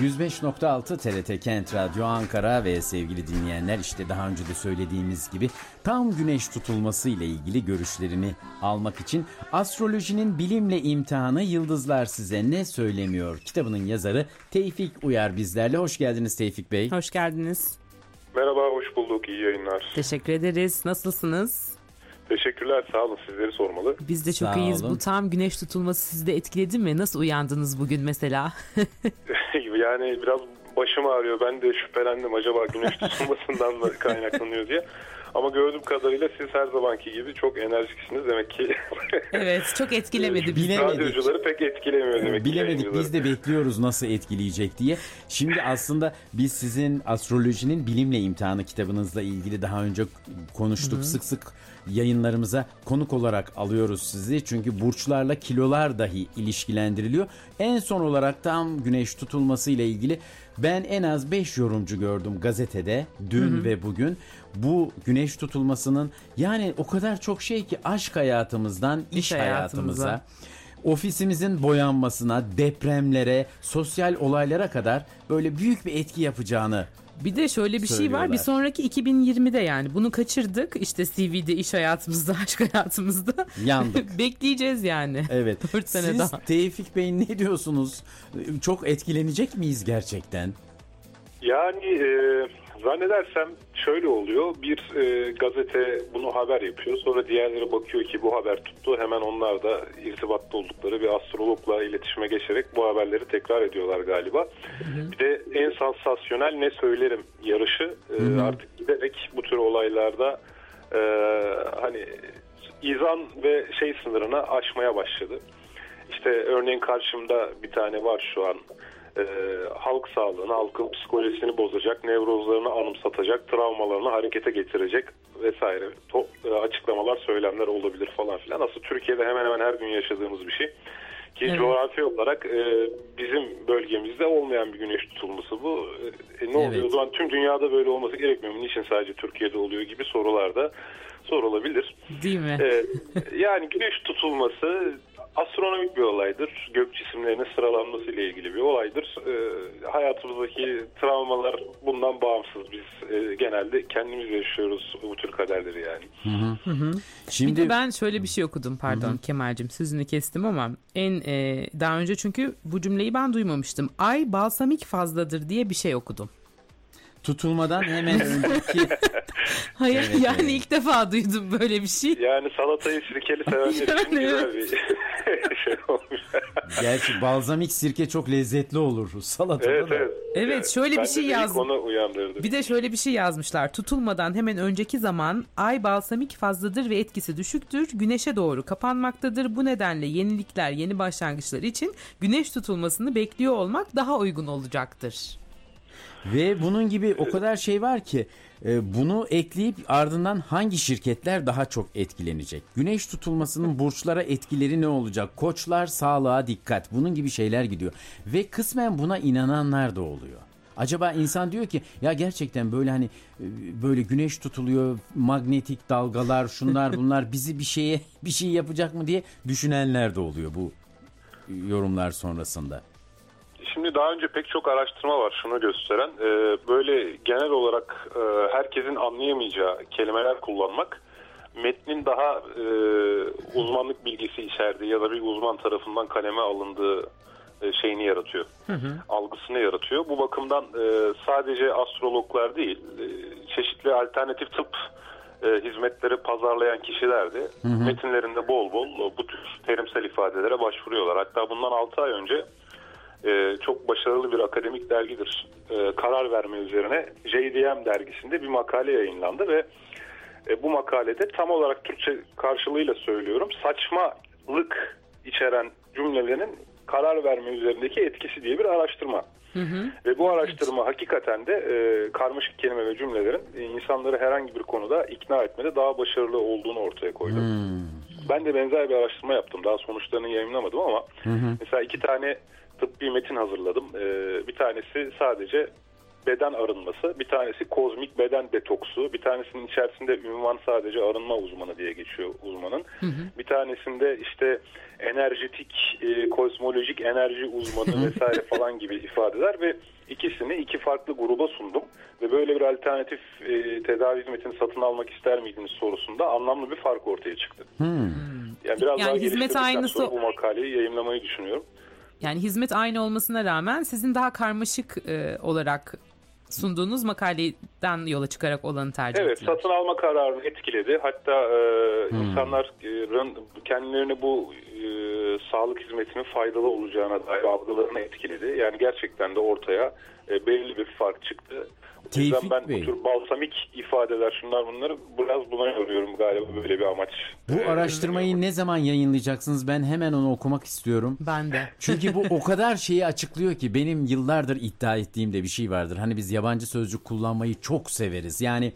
105.6 TRT Kent Radyo Ankara ve sevgili dinleyenler işte daha önce de söylediğimiz gibi tam güneş tutulması ile ilgili görüşlerini almak için Astrolojinin Bilimle imtihanı Yıldızlar Size Ne Söylemiyor kitabının yazarı Tevfik Uyar bizlerle. Hoş geldiniz Tevfik Bey. Hoş geldiniz. Merhaba, hoş bulduk. İyi yayınlar. Teşekkür ederiz. Nasılsınız? Teşekkürler, sağ olun. Sizleri sormalı. Biz de çok Sağ iyiyiz. olun. Bu tam güneş tutulması sizi de etkiledi mi? Nasıl uyandınız bugün mesela? yani biraz başım ağrıyor. Ben de şüphelendim acaba güneş tutulmasından mı kaynaklanıyor diye. Ama gördüğüm kadarıyla siz her zamanki gibi çok enerjiksiniz. Demek ki evet, çok etkilemedi bizi. Bilemedik. radyocuları pek etkilemiyor demek ki. Bilemedik biz de bekliyoruz nasıl etkileyecek diye. Şimdi aslında biz sizin astrolojinin bilimle imtihanı kitabınızla ilgili daha önce konuştuk. Sık sık yayınlarımıza konuk olarak alıyoruz sizi. Çünkü burçlarla kilolar dahi ilişkilendiriliyor. En son olarak tam güneş tutulması ile ilgili ben en az 5 yorumcu gördüm gazetede dün ve bugün. Bu güneş tutulmasının yani o kadar çok şey ki aşk hayatımızdan iş, İş hayatımıza. hayatımıza ofisimizin boyanmasına, depremlere, sosyal olaylara kadar böyle büyük bir etki yapacağını Bir de şöyle bir şey var. Bir sonraki 2020'de yani bunu kaçırdık. İşte CV'de, iş hayatımızda, aşk hayatımızda. yandık. Bekleyeceğiz yani. Evet. 4 sene Siz daha. Tevfik Bey ne diyorsunuz? Çok etkilenecek miyiz gerçekten? Yani e, zannedersem şöyle oluyor. Bir e, gazete bunu haber yapıyor. Sonra diğerleri bakıyor ki bu haber tuttu. Hemen onlar da irtibatta oldukları bir astrologla iletişime geçerek bu haberleri tekrar ediyorlar galiba. Bir de en sansasyonel ne söylerim yarışı e, artık giderek bu tür olaylarda e, hani izan ve şey sınırını aşmaya başladı. İşte örneğin karşımda bir tane var şu an. Ee, halk sağlığını, halkın psikolojisini bozacak, nevrozlarını anımsatacak, travmalarını harekete getirecek vesaire to- e, açıklamalar, söylemler olabilir falan filan. Aslında Türkiye'de hemen hemen her gün yaşadığımız bir şey. Ki Evet. coğrafi olarak e, bizim bölgemizde olmayan bir güneş tutulması bu. E, ne oluyor? Evet. O zaman tüm dünyada böyle olması gerekmiyor mu? Niçin sadece Türkiye'de oluyor gibi sorular da sorulabilir. Değil mi? Ee, yani güneş tutulması astronomik bir olaydır. Gök cisimlerinin sıralanması ile ilgili bir olaydır. Ee, hayatımızdaki travmalar bundan bağımsız. Biz e, genelde kendimiz yaşıyoruz bu tür kaderleri yani. Bir Şimdi de ben şöyle bir şey okudum pardon Kemal'cim sözünü kestim ama en e, daha önce çünkü bu cümleyi ben duymamıştım. Ay balsamik fazladır diye bir şey okudum. Tutulmadan hemen önceki Hayır Evet, yani evet. ilk defa duydum böyle bir şey. Yani salatayı sirkeli sevenler için Yani güzel bir şey olmuş. gerçi balzamik sirke çok lezzetli olur salatada evet da. evet. Evet, şöyle bir şey yazdım. uyandırdı. Bir de şöyle bir şey yazmışlar. Tutulmadan hemen önceki zaman ay balsamik fazladır ve etkisi düşüktür. Güneşe doğru kapanmaktadır. Bu nedenle yenilikler, yeni başlangıçlar için güneş tutulmasını bekliyor olmak daha uygun olacaktır. Ve bunun gibi o kadar şey var ki e, bunu ekleyip ardından hangi şirketler daha çok etkilenecek? Güneş tutulmasının burçlara etkileri ne olacak? Koçlar sağlığa dikkat. Bunun gibi şeyler gidiyor. Ve kısmen buna inananlar da oluyor. Acaba insan diyor ki ya gerçekten böyle hani e, böyle güneş tutuluyor, magnetik dalgalar, şunlar bunlar bizi bir şeye bir şey yapacak mı diye düşünenler de oluyor bu yorumlar sonrasında. Şimdi daha önce pek çok araştırma var şunu gösteren. Ee, böyle genel olarak e, herkesin anlayamayacağı kelimeler kullanmak metnin daha e, uzmanlık bilgisi içerdiği ya da bir uzman tarafından kaleme alındığı e, şeyini yaratıyor. Algısını yaratıyor. Bu bakımdan e, sadece astrologlar değil, e, çeşitli alternatif tıp e, hizmetleri pazarlayan kişiler de metinlerinde bol bol bu tür terimsel ifadelere başvuruyorlar. Hatta bundan 6 ay önce e, çok başarılı bir akademik dergidir. E, karar verme üzerine JDM dergisinde bir makale yayınlandı ve e, bu makalede tam olarak Türkçe karşılığıyla söylüyorum saçmalık içeren cümlelerin karar verme üzerindeki etkisi diye bir araştırma. Ve bu araştırma hakikaten de e, karmaşık kelime ve cümlelerin e, insanları herhangi bir konuda ikna etmede daha başarılı olduğunu ortaya koydu. Ben de benzer bir araştırma yaptım. Daha sonuçlarını yayınlamadım ama mesela iki tane tıbbi metin hazırladım. Ee, bir tanesi sadece beden arınması, bir tanesi kozmik beden detoksu, bir tanesinin içerisinde ünvan sadece arınma uzmanı diye geçiyor uzmanın. Hı hı. Bir tanesinde işte enerjetik, e, kozmolojik enerji uzmanı vesaire falan gibi ifadeler ve ikisini iki farklı gruba sundum ve böyle bir alternatif e, tedavi hizmetini satın almak ister miydiniz sorusunda anlamlı bir fark ortaya çıktı. Hmm. Yani biraz yani daha hizmet aynısı sonra bu makaleyi yayınlamayı düşünüyorum. Yani hizmet aynı olmasına rağmen sizin daha karmaşık e, olarak sunduğunuz makaleden yola çıkarak olanı tercih evet, ettiler. Evet satın alma kararını etkiledi. Hatta e, hmm. insanların kendilerini bu e, sağlık hizmetinin faydalı olacağına dair algılarını etkiledi. Yani gerçekten de ortaya e, belli bir fark çıktı. Tevfik ben Bey. bu tür balsamik ifadeler şunlar bunları biraz buna yoruyorum galiba böyle bir amaç. Bu ee, araştırmayı ne zaman yayınlayacaksınız? Ben hemen onu okumak istiyorum. Ben de. Çünkü bu o kadar şeyi açıklıyor ki benim yıllardır iddia ettiğim de bir şey vardır. Hani biz yabancı sözcük kullanmayı çok severiz. Yani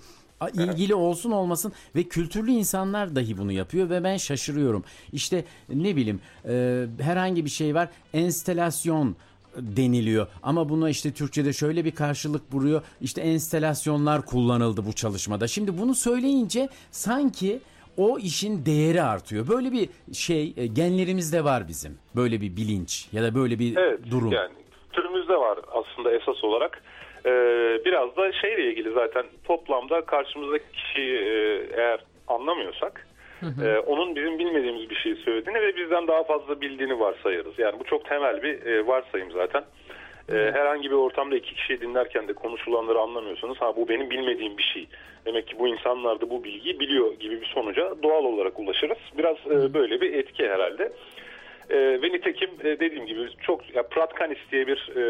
ilgili olsun olmasın ve kültürlü insanlar dahi bunu yapıyor ve ben şaşırıyorum. İşte ne bileyim e, herhangi bir şey var enstelasyon deniliyor. Ama buna işte Türkçe'de şöyle bir karşılık vuruyor. İşte enstelasyonlar kullanıldı bu çalışmada. Şimdi bunu söyleyince sanki o işin değeri artıyor. Böyle bir şey e, genlerimizde var bizim. Böyle bir bilinç ya da böyle bir evet, durum. Yani türümüzde var aslında esas olarak. Ee, biraz da şeyle ilgili zaten toplamda karşımızdaki kişiyi e, eğer anlamıyorsak Hı onun bizim bilmediğimiz bir şeyi söylediğini ve bizden daha fazla bildiğini varsayarız. Yani bu çok temel bir e, varsayım zaten. E, herhangi bir ortamda iki kişiyi dinlerken de konuşulanları anlamıyorsanız ha bu benim bilmediğim bir şey. Demek ki bu insanlar da bu bilgiyi biliyor gibi bir sonuca doğal olarak ulaşırız. Biraz e, böyle bir etki herhalde. E, ve nitekim e, dediğim gibi çok ya Pratkanis diye bir e,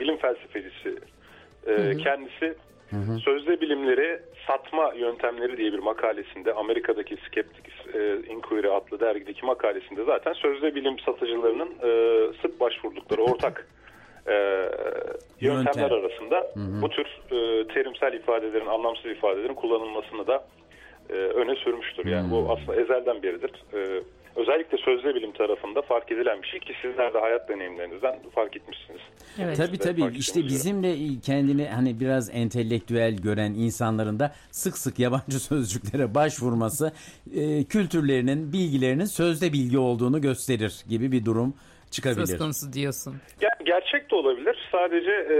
bilim felsefecisi e, kendisi Hı hı. Sözde bilimleri satma yöntemleri diye bir makalesinde Amerika'daki Skeptics e, Inquiry adlı dergideki makalesinde zaten sözde bilim satıcılarının e, sık başvurdukları ortak e, yöntemler Yöntem. arasında hı hı. bu tür e, terimsel ifadelerin, anlamsız ifadelerin kullanılmasını da e, öne sürmüştür. Yani hı. bu aslında ezelden beridir. E, özellikle sözde bilim tarafında fark edilen bir şey ki sizler de hayat deneyimlerinizden fark etmişsiniz. Evet. Tabii tabii işte bizimle kendini hani biraz entelektüel gören insanların da sık sık yabancı sözcüklere başvurması e, kültürlerinin, bilgilerinin sözde bilgi olduğunu gösterir gibi bir durum çıkabilir. Söz konusu diyorsun. Ger- gerçek de olabilir. Sadece e,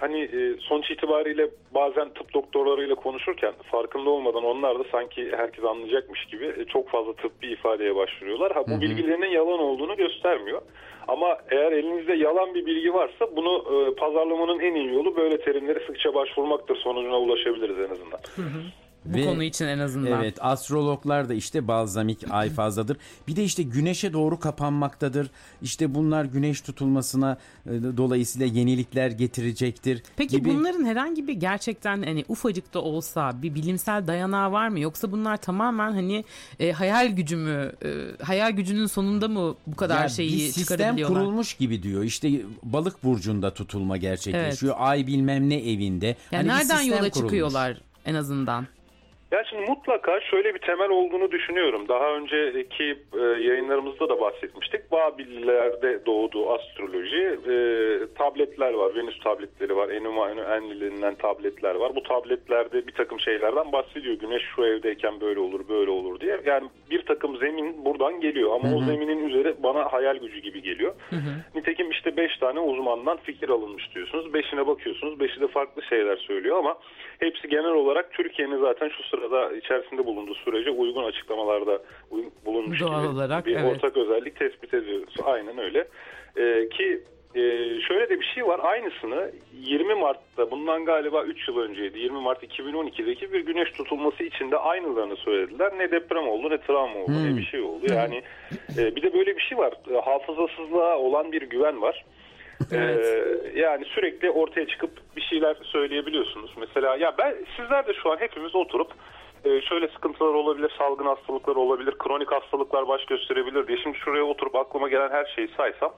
hani e, sonuç itibariyle bazen tıp doktorlarıyla konuşurken farkında olmadan onlar da sanki herkes anlayacakmış gibi e, çok fazla tıbbi ifadeye başvuruyorlar. Ha bu Hı-hı. bilgilerinin yalan olduğunu göstermiyor. Ama eğer elinizde yalan bir bilgi varsa bunu e, pazarlamanın en iyi yolu böyle terimlere sıkça başvurmaktır sonucuna ulaşabiliriz en azından. Hı hı. Bu Ve, konu için en azından. Evet astrologlar da işte balzamik ay fazladır. Bir de işte güneşe doğru kapanmaktadır. İşte bunlar güneş tutulmasına e, dolayısıyla yenilikler getirecektir. Peki gibi. bunların herhangi bir gerçekten hani ufacık da olsa bir bilimsel dayanağı var mı? Yoksa bunlar tamamen hani e, hayal gücü mü? E, hayal gücünün sonunda mı bu kadar ya şeyi bir sistem kurulmuş gibi diyor. İşte balık burcunda tutulma gerçekleşiyor. Evet. Ay bilmem ne evinde. Yani hani nereden yola kurulmuş. çıkıyorlar en azından? Ya şimdi mutlaka şöyle bir temel olduğunu düşünüyorum. Daha önceki e, yayınlarımızda da bahsetmiştik. Babillerde doğdu astroloji. E, tabletler var, Venüs tabletleri var, Enuma Enlil'inden tabletler var. Bu tabletlerde bir takım şeylerden bahsediyor. Güneş şu evdeyken böyle olur, böyle olur diye. Yani bir takım zemin buradan geliyor ama hı hı. o zeminin üzeri bana hayal gücü gibi geliyor. Hı hı. Nitekim işte beş tane uzmandan fikir alınmış diyorsunuz. Beşine bakıyorsunuz, beşi de farklı şeyler söylüyor ama hepsi genel olarak Türkiye'nin zaten şu sırada içerisinde bulunduğu sürece uygun açıklamalarda bulunmuş Doğal gibi olarak, bir evet. ortak özellik tespit ediyoruz. Aynen öyle. Ee, ki e, şöyle de bir şey var. Aynısını 20 Mart'ta bundan galiba 3 yıl önceydi. 20 Mart 2012'deki bir güneş tutulması içinde aynılarını söylediler. Ne deprem oldu ne travma oldu hmm. ne bir şey oldu. Yani e, bir de böyle bir şey var. Hafızasızlığa olan bir güven var. Evet. Ee, yani sürekli ortaya çıkıp bir şeyler söyleyebiliyorsunuz. Mesela ya ben sizler de şu an hepimiz oturup e, şöyle sıkıntılar olabilir, salgın hastalıklar olabilir, kronik hastalıklar baş gösterebilir diye. Şimdi şuraya oturup aklıma gelen her şeyi saysam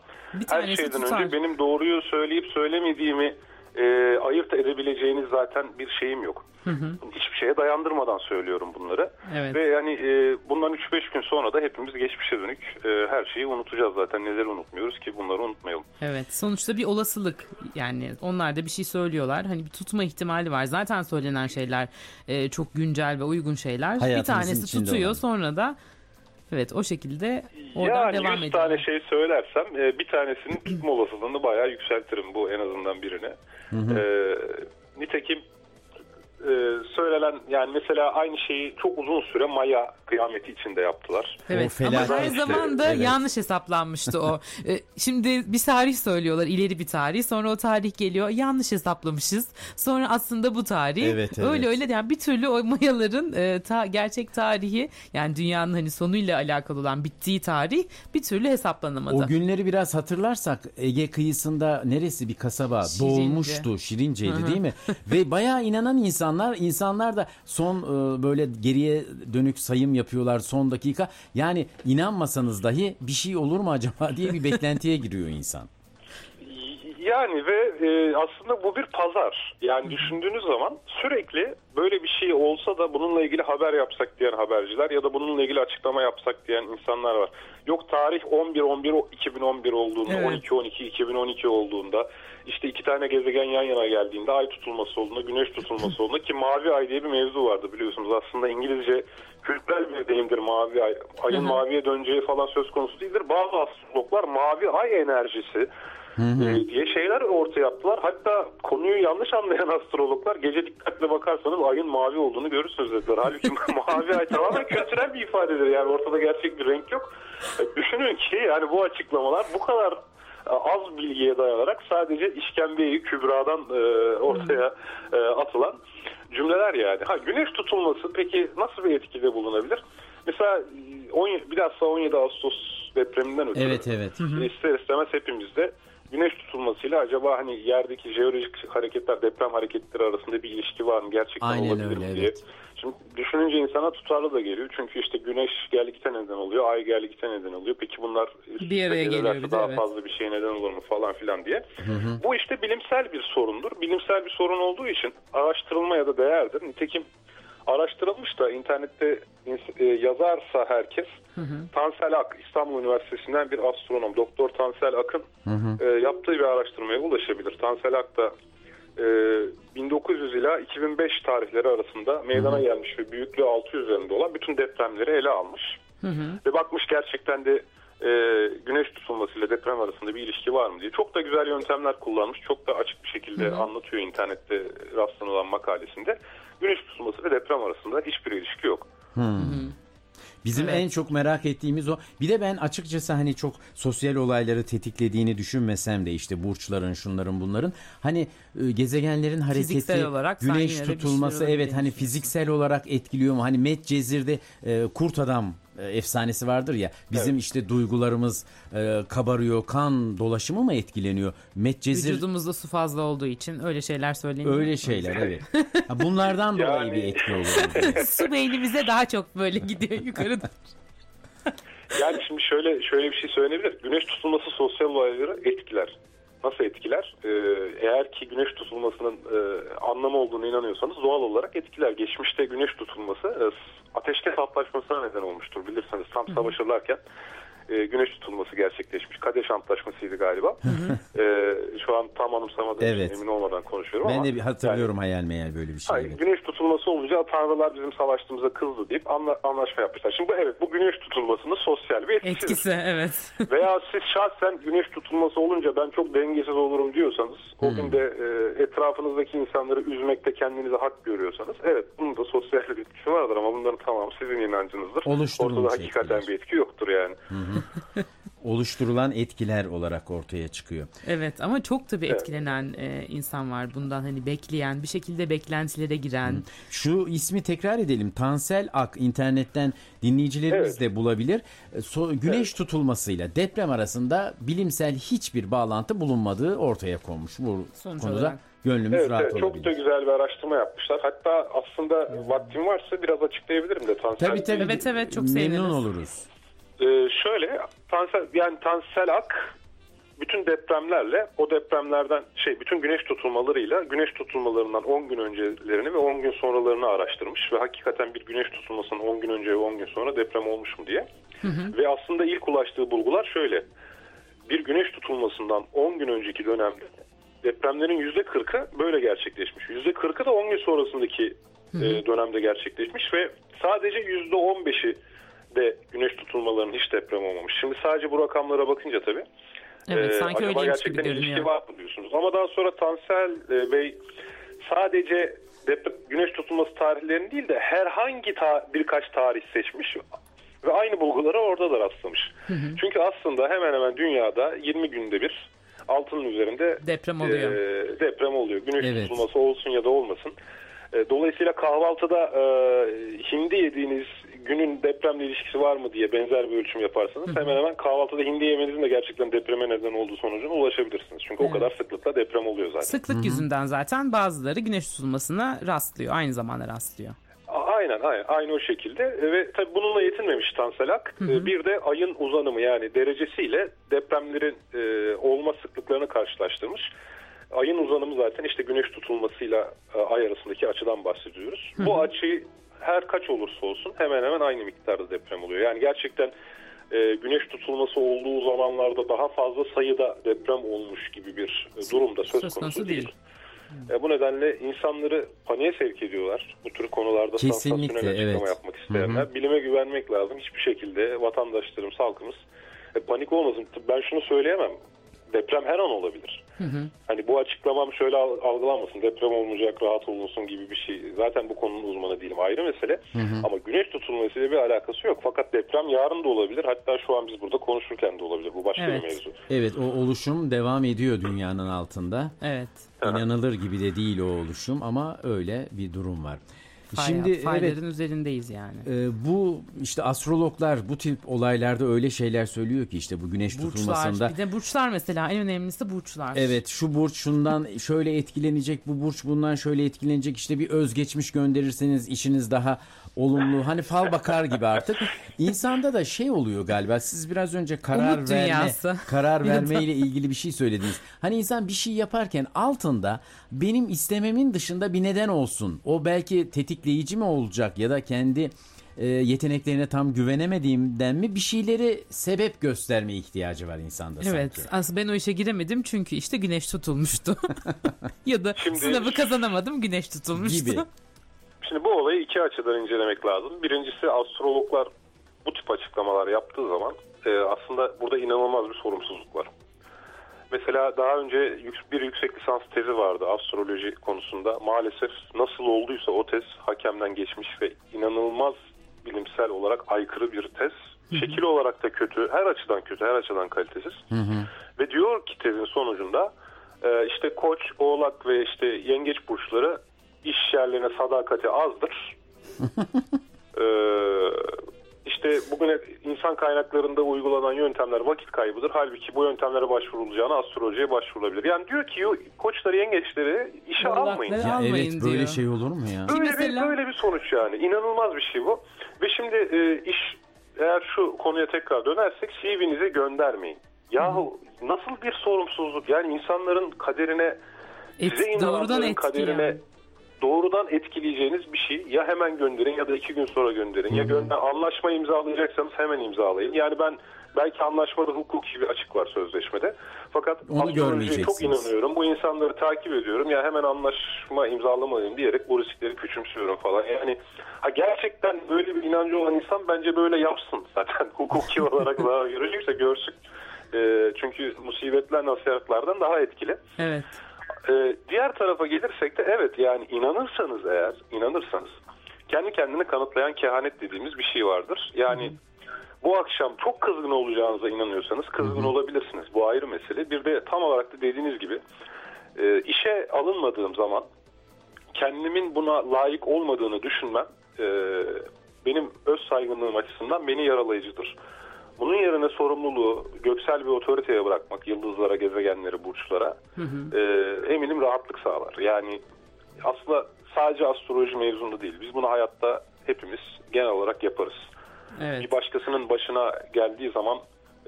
her şeyden tutar. önce benim doğruyu söyleyip söylemediğimi e, ayırt edebileceğiniz zaten bir şeyim yok. Hiçbir şeye dayandırmadan söylüyorum bunları. Evet. Ve yani e, bundan 3-5 gün sonra da hepimiz geçmişe dönük e, her şeyi unutacağız zaten. Neleri unutmuyoruz ki bunları unutmayalım. Evet sonuçta bir olasılık yani onlar da bir şey söylüyorlar hani bir tutma ihtimali var zaten söylenen şeyler e, çok güncel ve uygun şeyler bir tanesi tutuyor olan. sonra da evet o şekilde oradan yani devam 100 ediyor. tane şey söylersem e, bir tanesinin tutma olasılığını bayağı yükseltirim bu en azından birine. E, nitekim e, söylenen yani mesela aynı şeyi çok uzun süre Maya kıyameti içinde yaptılar. Evet O ama her işte, zaman da evet. yanlış hesaplanmıştı o. E, Şimdi bir tarih söylüyorlar ileri bir tarih sonra o tarih geliyor yanlış hesaplamışız. Sonra aslında bu tarih Evet, evet. öyle öyle yani bir türlü o mayaların e, ta, gerçek tarihi yani dünyanın hani sonuyla alakalı olan bittiği tarih bir türlü hesaplanamadı. O günleri biraz hatırlarsak Ege kıyısında neresi bir kasaba Şirince. doğulmuştu. Şirince'ydi değil mi? Ve bayağı inanan insanlar insanlar da son e, böyle geriye dönük sayım yapıyorlar son dakika. Yani inanmasanız dahi bir şey olur mu acaba diye bir beklentiye giriyor insan. Yani ve e, aslında bu bir pazar. Yani düşündüğünüz zaman sürekli böyle bir şey olsa da bununla ilgili haber yapsak diyen haberciler ya da bununla ilgili açıklama yapsak diyen insanlar var. Yok tarih 11-11-2011 olduğunda, Evet. 12-12-2012 olduğunda, işte iki tane gezegen yan yana geldiğinde ay tutulması olduğunda, güneş tutulması olduğunda ki mavi ay diye bir mevzu vardı biliyorsunuz. Aslında İngilizce kültürel bir deyimdir mavi ay. Ayın maviye döneceği falan söz konusu değildir. Bazı astrologlar mavi ay enerjisi e, diye şeyler ortaya yaptılar. Hatta konuyu yanlış anlayan astrologlar gece dikkatle bakarsanız ayın mavi olduğunu görürsünüz dediler. Halbuki mavi ay tamamen kültürel bir ifadedir. Yani ortada gerçek bir renk yok. E, Düşünün ki yani bu açıklamalar bu kadar e, az bilgiye dayanarak sadece işkembeyi kübradan e, ortaya e, atılan cümleler yani. Ha güneş tutulması peki nasıl bir etkide bulunabilir? Mesela e, 17, bilhassa 17 Ağustos depreminden ötürü Evet evet. ister istemez hepimizde güneş tutulmasıyla acaba hani yerdeki jeolojik hareketler, deprem hareketleri arasında bir ilişki var mı? Gerçekten Aynen olabilir öyle, mi diye. evet. Şimdi düşününce insana tutarlı da geliyor. Çünkü işte güneş gerlikte neden oluyor, ay gerlikte neden oluyor. Peki bunlar Bir araya geliyor bir de, daha evet. fazla bir şey neden olur mu falan filan diye. Bu işte bilimsel bir sorundur. Bilimsel bir sorun olduğu için araştırılmaya da değerdir. Nitekim araştırılmış da internette e, yazarsa herkes Tansel Ak İstanbul Üniversitesi'nden bir astronom Doktor Tansel Ak'ın e, yaptığı bir araştırmaya ulaşabilir. Tansel Ak da e, 1900 ila 2005 tarihleri arasında meydana gelmiş ve büyüklüğü 6 üzerinde olan bütün depremleri ele almış. Ve bakmış gerçekten de e, güneş tutulmasıyla deprem arasında bir ilişki var mı diye. Çok da güzel yöntemler kullanmış. Çok da açık bir şekilde anlatıyor internette rastlanılan makalesinde. Güneş tutulması ve deprem arasında hiçbir ilişki yok. Bizim Evet. en çok merak ettiğimiz o. Bir de ben açıkçası hani çok sosyal olayları tetiklediğini düşünmesem de işte burçların, şunların, bunların hani e, gezegenlerin hareketi, Fiziksel olarak güneş bir tutulması şey evet hani fiziksel olarak etkiliyor mu? Hani Medcezir'de e, kurt adam efsanesi vardır ya. Bizim işte duygularımız e, kabarıyor, kan dolaşımı mı etkileniyor? Medcezir Vücudumuzda su fazla olduğu için öyle şeyler söyleniyor. öyle şeyler evet. Ha, bunlardan dolayı Yani- bir etki oluyor. su beynimize daha çok böyle gidiyor yukarı. Yani şimdi şöyle şöyle bir şey söylenebilir. Güneş tutulması sosyal olayları etkiler. Nasıl etkiler? Ee, eğer ki güneş tutulmasının e, anlamı olduğunu inanıyorsanız doğal olarak etkiler. Geçmişte güneş tutulması e, ateşkes antlaşmasına neden olmuştur. Bilirsiniz tam savaşırlarken e, güneş tutulması gerçekleşmiş. Kadeş Antlaşması'ydı galiba. E, şu an tam anımsamadığım Evet. için emin olmadan konuşuyorum Ben ama. de bir hatırlıyorum hayal meyal böyle bir şey. Hayır, evet. güneş tutulması olunca tanrılar bizim savaştığımıza kızdı deyip anla- anlaşma yapmışlar. Şimdi bu evet bu güneş tutulmasının sosyal bir etkisidir. Etkisi evet. Veya siz şahsen güneş tutulması olunca ben çok dengesiz olurum diyorsanız o gün de e, etrafınızdaki insanları üzmekte kendinize hak görüyorsanız evet bunun da sosyal bir etkisi vardır ama bunların tamamı sizin inancınızdır. Ortada hakikaten etkiler. bir etki yoktur yani. Oluşturulan etkiler olarak ortaya çıkıyor. Evet ama çok tabii etkilenen e, insan var bundan hani bekleyen bir şekilde beklentilere giren. Şu ismi tekrar edelim. Tansel Ak internetten dinleyicilerimiz Evet. de bulabilir. E, so- güneş tutulmasıyla deprem arasında bilimsel hiçbir bağlantı bulunmadığı ortaya konmuş. Bu Sonuç konuda olarak. gönlümüz Evet, rahat evet çok olabilir. da güzel bir araştırma yapmışlar. Hatta aslında vaktim varsa biraz açıklayabilirim de. Tansel Tabii tabii. Evet, evet, çok Memnun seviniriz. oluruz. Ee, şöyle Tansel yani Tansel Ak bütün depremlerle o depremlerden şey bütün güneş tutulmalarıyla güneş tutulmalarından 10 gün öncelerini ve 10 gün sonralarını araştırmış ve hakikaten bir güneş tutulmasının 10 gün önce ve 10 gün sonra deprem olmuş mu diye. Ve aslında ilk ulaştığı bulgular şöyle. Bir güneş tutulmasından 10 gün önceki dönemde depremlerin %40'ı böyle gerçekleşmiş. %40'ı da 10 gün sonrasındaki e, dönemde gerçekleşmiş ve sadece %15'i de güneş tutulmalarının hiç deprem olmamış. Şimdi sadece bu rakamlara bakınca tabii Evet ee, sanki acaba öyleymiş gibi gerçekten ilişki görünüyor. var mı diyorsunuz? Ama daha sonra Tansel e, Bey sadece güneş tutulması tarihlerini değil de herhangi ta- birkaç tarih seçmiş ve aynı bulgulara orada da rastlamış. Çünkü aslında hemen hemen dünyada 20 günde bir altının üzerinde Deprem oluyor. e, deprem oluyor. Güneş Evet. tutulması olsun ya da olmasın. E, Dolayısıyla kahvaltıda e, hindi yediğiniz günün depremle ilişkisi var mı diye benzer bir ölçüm yaparsanız hemen hemen kahvaltıda hindi yemenizin de gerçekten depreme neden olduğu sonucuna ulaşabilirsiniz. Çünkü o kadar sıklıkla deprem oluyor zaten. Sıklık yüzünden zaten bazıları güneş tutulmasına rastlıyor. Aynı zamanda rastlıyor. Aynen, aynen aynı o şekilde E, ve tabii bununla yetinmemiş Tanselak. E, Bir de ayın uzanımı yani derecesiyle depremlerin e, olma sıklıklarını karşılaştırmış. Ayın uzanımı zaten işte güneş tutulmasıyla e, ay arasındaki açıdan bahsediyoruz. Bu açı her kaç olursa olsun hemen hemen aynı miktarda deprem oluyor. Yani gerçekten e, güneş tutulması olduğu zamanlarda daha fazla sayıda deprem olmuş gibi bir e, durumda söz, Söz konusu değil. değil. E, bu nedenle insanları paniğe sevk ediyorlar. Bu tür konularda Kesinlikle, sansasyonel evet. yapmak isteyenler. Bilime güvenmek lazım. Hiçbir şekilde vatandaşlarımız, halkımız e, panik olmasın. Ben şunu söyleyemem. Deprem her an olabilir. Hani bu açıklamam şöyle al- algılanmasın. Deprem olmayacak, rahat olunsun gibi bir şey. Zaten bu konunun uzmanı değilim. Ayrı mesele. Ama güneş tutulmasıyla bir alakası yok. Fakat deprem yarın da olabilir. Hatta şu an biz burada konuşurken de olabilir. Bu başka Evet. bir mevzu. Evet o oluşum devam ediyor dünyanın altında. Evet. İnanılır gibi de değil o oluşum ama öyle bir durum var. Fay, Şimdi evet fayların üzerindeyiz yani. e, bu işte astrologlar bu tip olaylarda öyle şeyler söylüyor ki işte bu güneş tutulmasında Burçlar. Bir de burçlar mesela en önemlisi burçlar. Evet şu burç şundan şöyle etkilenecek bu burç bundan şöyle etkilenecek işte bir özgeçmiş gönderirseniz işiniz daha olumlu hani fal bakar gibi artık insanda da şey oluyor galiba siz biraz önce karar Umut verme dünyası. karar verme ile ilgili bir şey söylediniz. Hani insan bir şey yaparken altında benim istememin dışında bir neden olsun. O belki tetikleyici mi olacak ya da kendi e, yeteneklerine tam güvenemediğimden mi bir şeyleri sebep gösterme ihtiyacı var insanda Evet. sanki. Aslında ben o işe giremedim çünkü işte güneş tutulmuştu. ya da Şimdi- sınavı kazanamadım güneş tutulmuştu. Gibi. Şimdi bu olayı iki açıdan incelemek lazım. Birincisi astrologlar bu tip açıklamalar yaptığı zaman e, aslında burada inanılmaz bir sorumsuzluk var. Mesela daha önce bir yüksek lisans tezi vardı astroloji konusunda. Maalesef nasıl olduysa o tez hakemden geçmiş ve inanılmaz bilimsel olarak aykırı bir tez. Şekil olarak da kötü, her açıdan kötü, her açıdan kalitesiz. Ve diyor ki tezin sonucunda e, işte koç, oğlak ve işte yengeç burçları iş yerlerine sadakati azdır. e, işte bugün insan kaynaklarında uygulanan yöntemler vakit kaybıdır. Halbuki bu yöntemlere başvurulacağına astrolojiye başvurulabilir. Yani diyor ki koçları, yengeçleri işe Oğlakları almayın. Ya Almayın evet böyle diyor. şey olur mu ya? Böyle mesela- bir böyle bir sonuç yani. İnanılmaz bir şey bu. Ve şimdi e, iş eğer şu konuya tekrar dönersek CV'nizi göndermeyin. Yahu nasıl bir sorumsuzluk? Yani insanların kaderine Et, size doğrudan inananların kaderine yani. Doğrudan etkileyeceğiniz bir şey ya hemen gönderin ya da iki gün sonra gönderin. Ya gönder anlaşma imzalayacaksanız hemen imzalayın. Yani ben belki anlaşmada hukuki bir açık var sözleşmede. Fakat Onu astrolojiye çok görmeyeceksiniz. inanıyorum. Bu insanları takip ediyorum. Ya hemen anlaşma imzalamalıyım diyerek bu riskleri küçümsüyorum falan. Yani ha gerçekten böyle bir inancı olan insan bence böyle yapsın zaten. Hukuki olarak daha görecekse görsün. Ee, çünkü musibetler nasihatlardan daha etkili. Evet. Ee, diğer tarafa gelirsek de evet yani inanırsanız eğer inanırsanız kendi kendini kanıtlayan kehanet dediğimiz bir şey vardır. Yani bu akşam çok kızgın olacağınıza inanıyorsanız kızgın olabilirsiniz. Bu ayrı mesele. Bir de tam olarak da dediğiniz gibi e, işe alınmadığım zaman kendimin buna layık olmadığını düşünmem e, benim öz saygınlığım açısından beni yaralayıcıdır. Bunun yerine sorumluluğu göksel bir otoriteye bırakmak, yıldızlara, gezegenlere, burçlara e, eminim rahatlık sağlar. Yani aslında sadece astroloji mevzunda değil. Biz bunu hayatta hepimiz genel olarak yaparız. Evet. Bir başkasının başına geldiği zaman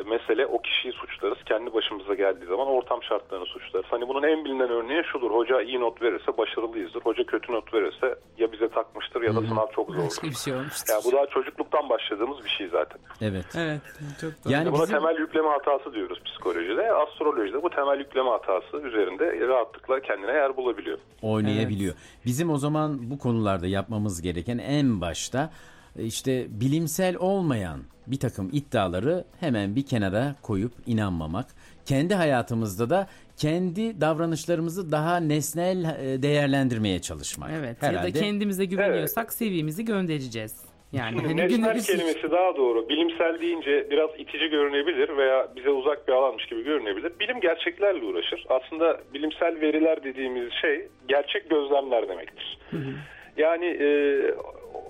mesele o kişiyi suçlarız. Kendi başımıza geldiği zaman ortam şartlarını suçlarız. Hani bunun en bilinen örneği şudur. Hoca iyi not verirse başarılıyızdır. Hoca kötü not verirse ya bize takmıştır ya da sınav çok zordur. Başka bir şey olmuştur. Bu daha çocukluktan başladığımız bir şey zaten. Evet. Evet çok doğru. Yani Buna bizim- temel yükleme hatası diyoruz psikolojide. Astrolojide bu temel yükleme hatası üzerinde rahatlıkla kendine yer bulabiliyor. oynayabiliyor. Bizim o zaman bu konularda yapmamız gereken en başta işte bilimsel olmayan bir takım iddiaları hemen bir kenara koyup inanmamak. Kendi hayatımızda da kendi davranışlarımızı daha nesnel e, değerlendirmeye çalışmak. Evet ya Herhalde da kendimize güveniyorsak CV'mizi göndereceğiz. Yani hani Nesnel günümüz kelimesi daha doğru. Bilimsel deyince biraz itici görünebilir veya bize uzak bir alanmış gibi görünebilir. Bilim gerçeklerle uğraşır. Aslında bilimsel veriler dediğimiz şey gerçek gözlemler demektir. Yani e,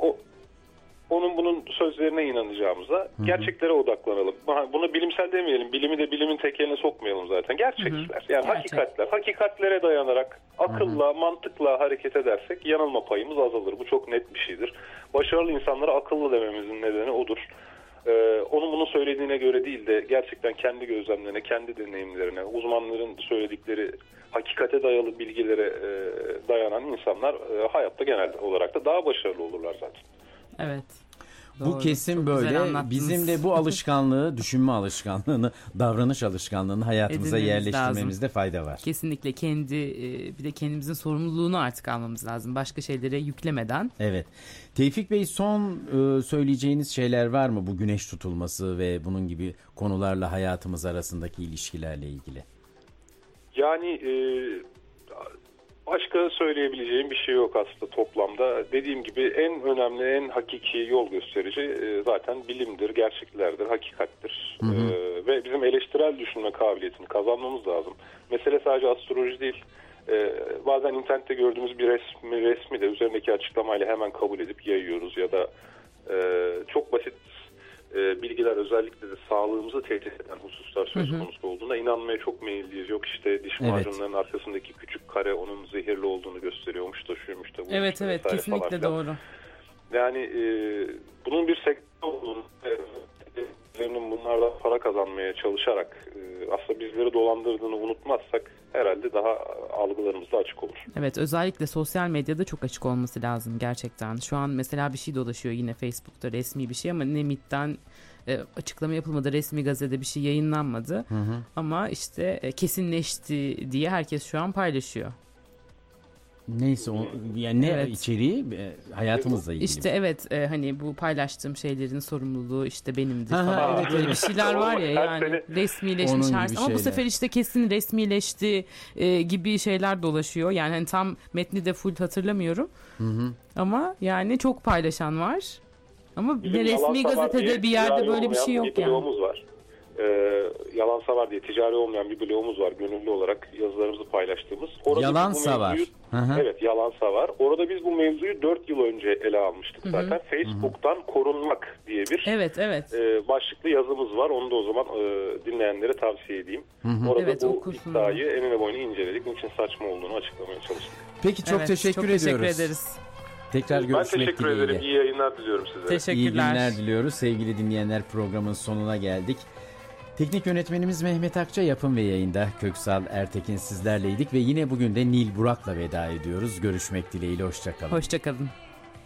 o onun bunun sözlerine inanacağımıza gerçeklere odaklanalım. Bunu bilimsel demeyelim. Bilimi de bilimin tekeline sokmayalım zaten. Gerçekler. Yani Gerçek. hakikatler. Hakikatlere dayanarak akılla, mantıkla hareket edersek yanılma payımız azalır. Bu çok net bir şeydir. Başarılı insanlara akıllı dememizin nedeni odur. Ee, onun bunu söylediğine göre değil de gerçekten kendi gözlemlerine, kendi deneyimlerine, uzmanların söyledikleri hakikate dayalı bilgilere e, dayanan insanlar e, hayatta genel olarak da daha başarılı olurlar zaten. Evet. Bu Doğru. kesim Çok böyle. Bizim de bu alışkanlığı, düşünme alışkanlığını, davranış alışkanlığını hayatımıza Edinmemiz yerleştirmemizde fayda var. Kesinlikle kendi e, bir de kendimizin sorumluluğunu artık almamız lazım. Başka şeylere yüklemeden. Evet. Tevfik Bey son e, söyleyeceğiniz şeyler var mı bu güneş tutulması ve bunun gibi konularla hayatımız arasındaki ilişkilerle ilgili? Yani e, başka söyleyebileceğim bir şey yok aslında toplamda. Dediğim gibi en önemli, en hakiki yol gösterici e, zaten bilimdir, gerçeklerdir, hakikattir. E, ve bizim eleştirel düşünme kabiliyetini kazanmamız lazım. Mesele sadece astroloji değil. E, bazen internette gördüğümüz bir resmi, resmi de üzerindeki açıklamayla hemen kabul edip yayıyoruz ya da e, çok basit e, bilgiler özellikle de sağlığımızı tehdit eden hususlar söz konusu olduğunda inanmaya çok meyilliyiz. Yok işte diş Evet. macunlarının arkasındaki küçük kare onun zehirli olduğunu gösteriyormuş da şuymuş da Evet evet kesinlikle falan doğru. Yani e, bunun bir sektör olduğunu e, bunlardan para kazanmaya çalışarak aslında bizleri dolandırdığını unutmazsak herhalde daha algılarımız da açık olur. Evet özellikle sosyal medyada çok açık olması lazım gerçekten. Şu an mesela bir şey dolaşıyor yine Facebook'ta resmi bir şey ama ne MİT'ten e, açıklama yapılmadı. Resmi gazetede bir şey yayınlanmadı. Ama işte e, kesinleşti diye herkes şu an paylaşıyor. Neyse o yani ne Evet. içeriği e, hayatımızla ilgili. İşte evet e, hani bu paylaştığım şeylerin sorumluluğu işte benimdir Ha, ha, falan. evet, evet. bir şeyler var ya yani resmileşmiş her gibi ama bu sefer işte kesin resmileşti e, gibi şeyler dolaşıyor. Yani hani tam metni de full hatırlamıyorum. Ama yani çok paylaşan var. Ama Bizim bir resmi gazetede bir yerde böyle bir şey yok bir yani. var. Ee, yalansa var diye ticari olmayan bir bloğumuz var. Gönüllü olarak yazılarımızı paylaştığımız. Orada Yalansa var. mevzuyu- Hı hı. Evet yalansa var. Orada biz bu mevzuyu 4 yıl önce ele almıştık zaten. Facebook'tan korunmak diye bir Evet evet. e, başlıklı yazımız var. Onu da o zaman e, dinleyenlere tavsiye edeyim. Orada Evet, bu okusunlar. iddiayı enine boyuna inceledik. Niçin saçma olduğunu açıklamaya çalıştık. Peki çok Evet, teşekkür çok ediyoruz. teşekkür ederiz. Tekrar ben görüşmek teşekkür dileğiyle. ederim. İyi yayınlar diliyorum size. İyi Teşekkürler. günler diliyoruz. Sevgili dinleyenler programın sonuna geldik. Teknik yönetmenimiz Mehmet Akça yapım ve yayında Köksal Ertekin sizlerleydik ve yine bugün de Nil Burak'la veda ediyoruz. Görüşmek dileğiyle hoşçakalın. Hoşçakalın.